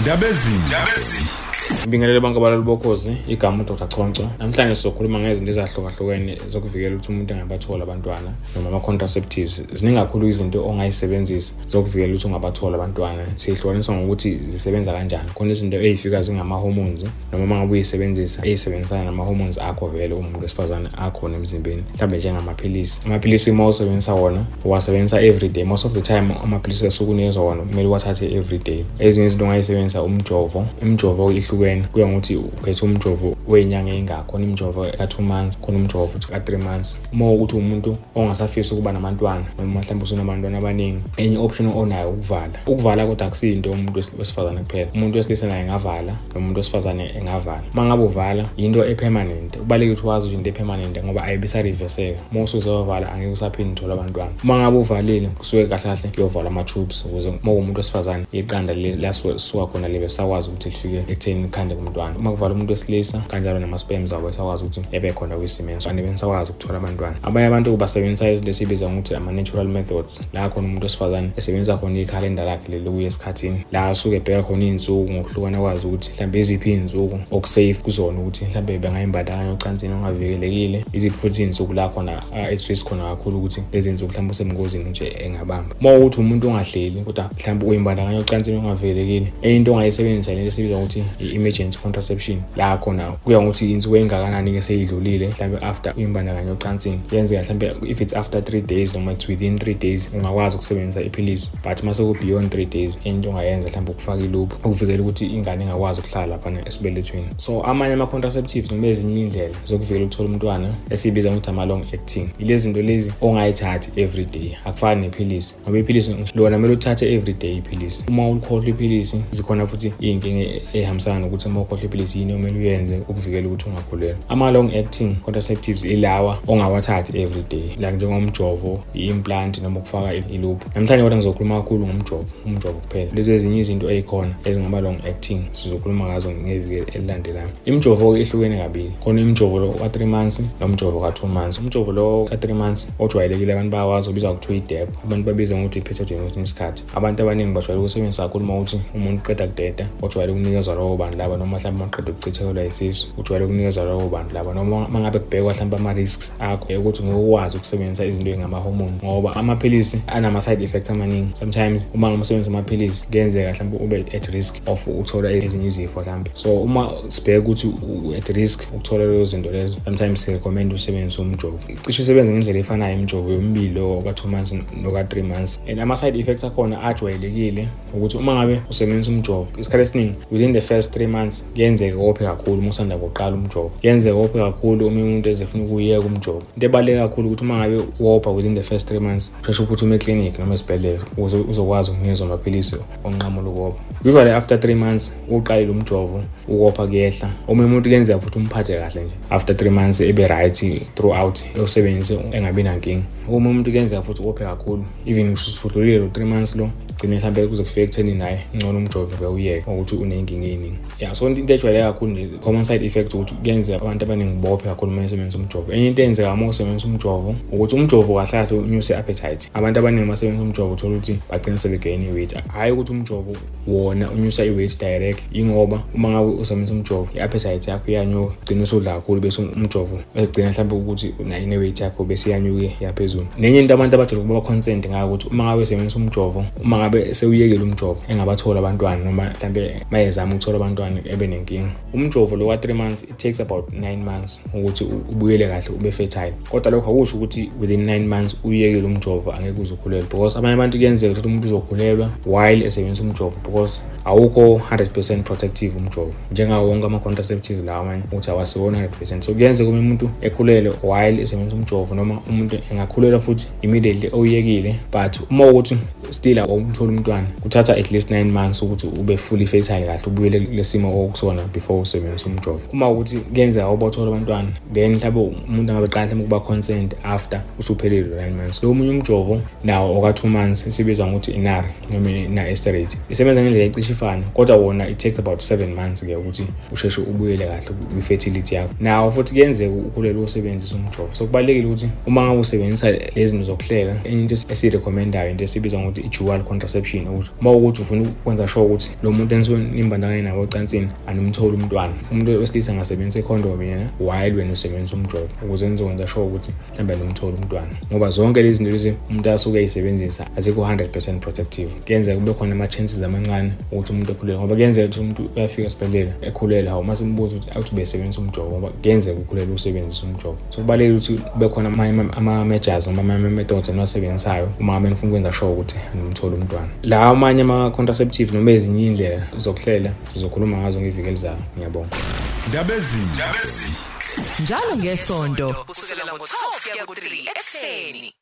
ndabezini Ngibingelele bonke abalali bokhozi igama uDr. Chonco namhlanje sizokhuluma ngezinto ezahlukahlukene zokuvikela ukuthi umuntu engabathola abantwana noma ama-contraceptives. Ziningi kakhulu izinto ongayisebenzisa zokuvikela ukuthi ungabathola abantwana. Siyihlukanisa ngokuthi zisebenza kanjani. Khona izinto ey'fika zingama-hormones noma uma ngabe uyisebenzisa ey'sebenzisana nama-hormones akho vele umuntu wesifazane akhona emzimbeni. Mhlawumbe njengamaphilisi. Amaphilisi uma usebenzisa wona uwasebenzisa every day. Most of the time amaphilisi asuke unikezwa wona kumele uwathathe every day. Ezinye izinto ongayisebenzisa umjovo. Imjovo ihlukene kuya ngokuthi ukhethe umjovo wey'nyanga ey'ngakho khona imjovo ka-two months khona umjovo futhi ka-three months. Uma ukuthi umuntu ongasafisi ukuba nabantwana noma mhlawumbe usunabantwana abaningi enye option onayo ukuvala. Ukuvala kodwa akusiyinto umuntu wesifazane kuphela. Umuntu wesilisa naye engavala nomuntu wesifazane engavala. Uma ngabe uvala yinto epermanent. Kubalulekile ukuthi wazi into epermanent ngoba ayibisariveseka uma usuze wavala angeke usaphinde uthola abantwana. Uma ngabe uvalile kusuke kahle kahle kuyovala ama-tubes ukuze uma umuntu wesifazane iqanda lisuka khona libe sakwazi ukuthi lifike ekutheni likhande kumntwana. Uma kuvala umuntu wesilisa kanjalo nama-spams abo esakwazi ukuthi ebe khona kwisimeni so anibe nisakwazi ukuthola abantwana. Abanye abantu basebenzisa izinto esibiza ngokuthi ama-natural methods. La khona umuntu wesifazane esebenzisa khona ikhalenda lakhe lelokuya esikhathini. La asuke ebheka khona iy'nsuku ngokuhlukana kwazi ukuthi mhlawumbe iziphi iy'nsuku okusafe kuzona ukuthi mhlawumbe bengayimbandakanya ocansini ongavikelekile. Iziphi futhi iy'nsuku la khona at-risk khona kakhulu ukuthi lezi nsuku mhlawumbe usebungozini nje engabamba. Uma ukuthi umuntu ongahleli kodwa mhlawumbe uyimbandakanya ocansini ongavikelekile. Enye into ongayisebenzisa lento esibiza ngokuthi i-emergency contraception la khona kuya ngokuthi insuku engakanani-ke seyidlulile mhlawumbe after uyimbandakanya ocansini. Yenzeka mhlawumbe if it's after three days noma it's within three days ungakwazi ukusebenzisa iphilisi but uma seku-beyond three days into ongayenza mhlawumbe ukufaka iluphu ukuvikela ukuthi ingane ingakwazi ukuhlala laphana esibelethweni. So amanye ama-contraceptives noma ezinye iy'ndlela zokuvikela ukuthola umntwana esiyibiza ngokuthi ama-long acting yilezi zinto lezi ongayithathi every day. Akufani nephilisi ngoba iphilisi lona kumele uthathe every day iphilisi. Uma ulikhohlwa iphilisi zikhona futhi iy'nkinga ey'hambisana nokuthi uma ukhohlwa iphilisi yini omele uyenze ukuvikela ukuthi ungakhulelwa ama-long acting contraceptives ilawa ongawathathi every day. Like njengomjovo i-implant noma ukufaka iluphu namhlanje kodwa ngizokhuluma kakhulu ngomjovo umjovo kuphela. Lezi ezinye izinto ey'khona ezingama-long acting sizokhuluma ngazo ngeviki elilandelayo. Imijovo-ke ihlukene kabili. Khona imjovo lo ka-three months nomjovo ka-two months. Umjovo lo ka-three months ojwayelekile abantu bayawazi ubizwa kuthiwa idep abantu babiza ngokuthi i-petogen kwesinye isikhathi abantu abaningi bajwayele ukusebenzisa kakhulu uma ukuthi umuntu uqeda kudeda ojwayele ukunikezwa lowo bantu laba noma mhlawumbe maqeda ukuchithelwa yisisu ujwayele ukunikezwa lowo bantu laba. Noma uma ngabe kubhekwa mhlawumbe ama-risks akho ukuthi ngeke ukwazi ukusebenzisa izinto ey'ngama-hormone ngoba amaphilisi anama-side effects amaningi. Sometimes uma ngabe usebenzisa amaphilisi kuyenzeka mhlawumbe ube at risk of ukuthola ezinye izifo mhlawumbe. So uma sibheke ukuthi u-at risk ukuthola lezo zinto lezo sometimes sirecommend usebenzise umjovo. Cishe isebenza ngendlela efanayo imjovo yombili ka-two months noka-three months. And ama-side effects akhona ajwayelekile ukuthi uma ngabe usebenzisa umjovo isikhathi esiningi within the first three months kuyenzeka wophe kakhulu uma usanda kuqala umjovo. Kuyenzeka wophe kakhulu omunye umuntu ezefuna ukuyeka umjovo. Into ebaluleke kakhulu ukuthi uma ngabe wopha within the first three months sheshe uphuthume eklinikhi noma esibhedlela ukuze uzokwazi ukunikezwa amaphilisi onqamula ukopha usually after three months uqalile umjovo ukopha kuyehla. Omunye umuntu kuyenzeka futhi umphathe kahle nje after three months ebe right throughout ewusebenzise engabi nankinga. Omunye umuntu kuyenzeka futhi ukophe kakhulu. Even usudlulile lo three months lo gcine mhlawumbe kuze kufike ekutheni naye ngcono umjovo bewuyeke ukuthi uney'nkinga ey'ningi ya so into ejwayeleke kakhulu nje common side effect ukuthi kuyenzeka abantu abaningi bophe kakhulu uma esebenzisa umjovo. Enye into eyenzeka uma usebenzisa umjovo ukuthi umjovo kahle kahle unyuse i-appetite. Abantu abaningi basebenzisa umjovo uthola ukuthi bagcine sebegayina i-weight. Hhayi ukuthi umjovo wona unyusa i-weight direct yingoba uma ngabe usebenzisa umjovo i-appetite yakho iyanyuka gcine usudla kakhulu bese umjovo esigcina mhlawumbe ukuthi nayo ne-weight yakho bese iyanyuke yaphezulu nenye into abantu abajwayele ukuba consent ngayo ukuthi uma ngabe usebenzisa umjovo uma ngabe sewuyekile umjovo engabathola abantwana noma mhlawumbe mayezama ukuthola abantwana ebe nenkinga. Umjovo lo wa-three months it takes about nine months ukuthi ubuyele kahle ube fertile. Kodwa lokho akusho ukuthi within nine months uyekile umjovo angeke uze ukhulelwe. Because abanye abantu kuyenzeka ukuthi umuntu uzokhulelwa while esebenzisa umjovo because awukho 100% protective umjovo. Njengawo wonke ama-contraceptive lawa amanye ukuthi awasiwona 100% so kuyenzeka uma umuntu ekhulelwe while esebenzisa umjovo noma umuntu engakhulelwa futhi immediately oyekile but uma ukuthi still awumtholi umntwana. Kuthatha at least nine months ukuthi ube fully fertile kahle ubuyele lesimo okusona before usebenzisa umjovo. Uma ukuthi kuyenzeka ubathola abantwana then mhlawumbe umuntu angazaqala mhlawumbe ukuba consent after usuphelile nine months. Lo munye umjovo nawo oka-two months esibizwa ngokuthi inari noma ina-esterate isebenza ngendlela ecishe ifana kodwa wona it takes about seven months-ke ukuthi usheshe ubuyele kahle kwi-fertility yakho. Nawo futhi kuyenzeka ukhulele usebenzisa umjovo. So kubalulekile ukuthi uma ngabe usebenzisa lezi zinto zokuhlela enye into esiyirekhomendayo into esibizwa ngokuthi i-dual contraception ukuthi uma ukuthi ufuna ukwenza sure ukuthi lo muntu enisuke nimbandakanye nawo ocansini animtholi umntwana umuntu wesilisa angasebenzisa ikhondom yena while wena usebenzisa umjovo ukuze nizokwenza sure ukuthi mhlawumbe nimthole umntwana ngoba zonke lezi zinto lezi umuntu asuke eyisebenzisa azikho 100 protective kuyenzeka kube khona ama-chances amancane ukuthi umuntu ekhulele ngoba kuyenzeka ukuthi umuntu uyafika esibhedlela ekhulele hawu uma simbuza ukuthi awuthi besebenzisa umjovo ngoba kuyenzeka ukhulele usebenzisa umjovo so kubalulekile ukuthi kube khona ama-measures noma ama-methods eniwasebenzisayo uma ngabe nifuna ukwenza sure ukuthi nimthole umntwana. La amanye ama-contraceptive noma ezinye iy'ndlela zokuhlela sizokhuluma ngazo ngevikeli zayo ngiyabonga. Ndabezinhle njalo ngesonto kusukela ngo-12 kuya ku-3 ekuseni.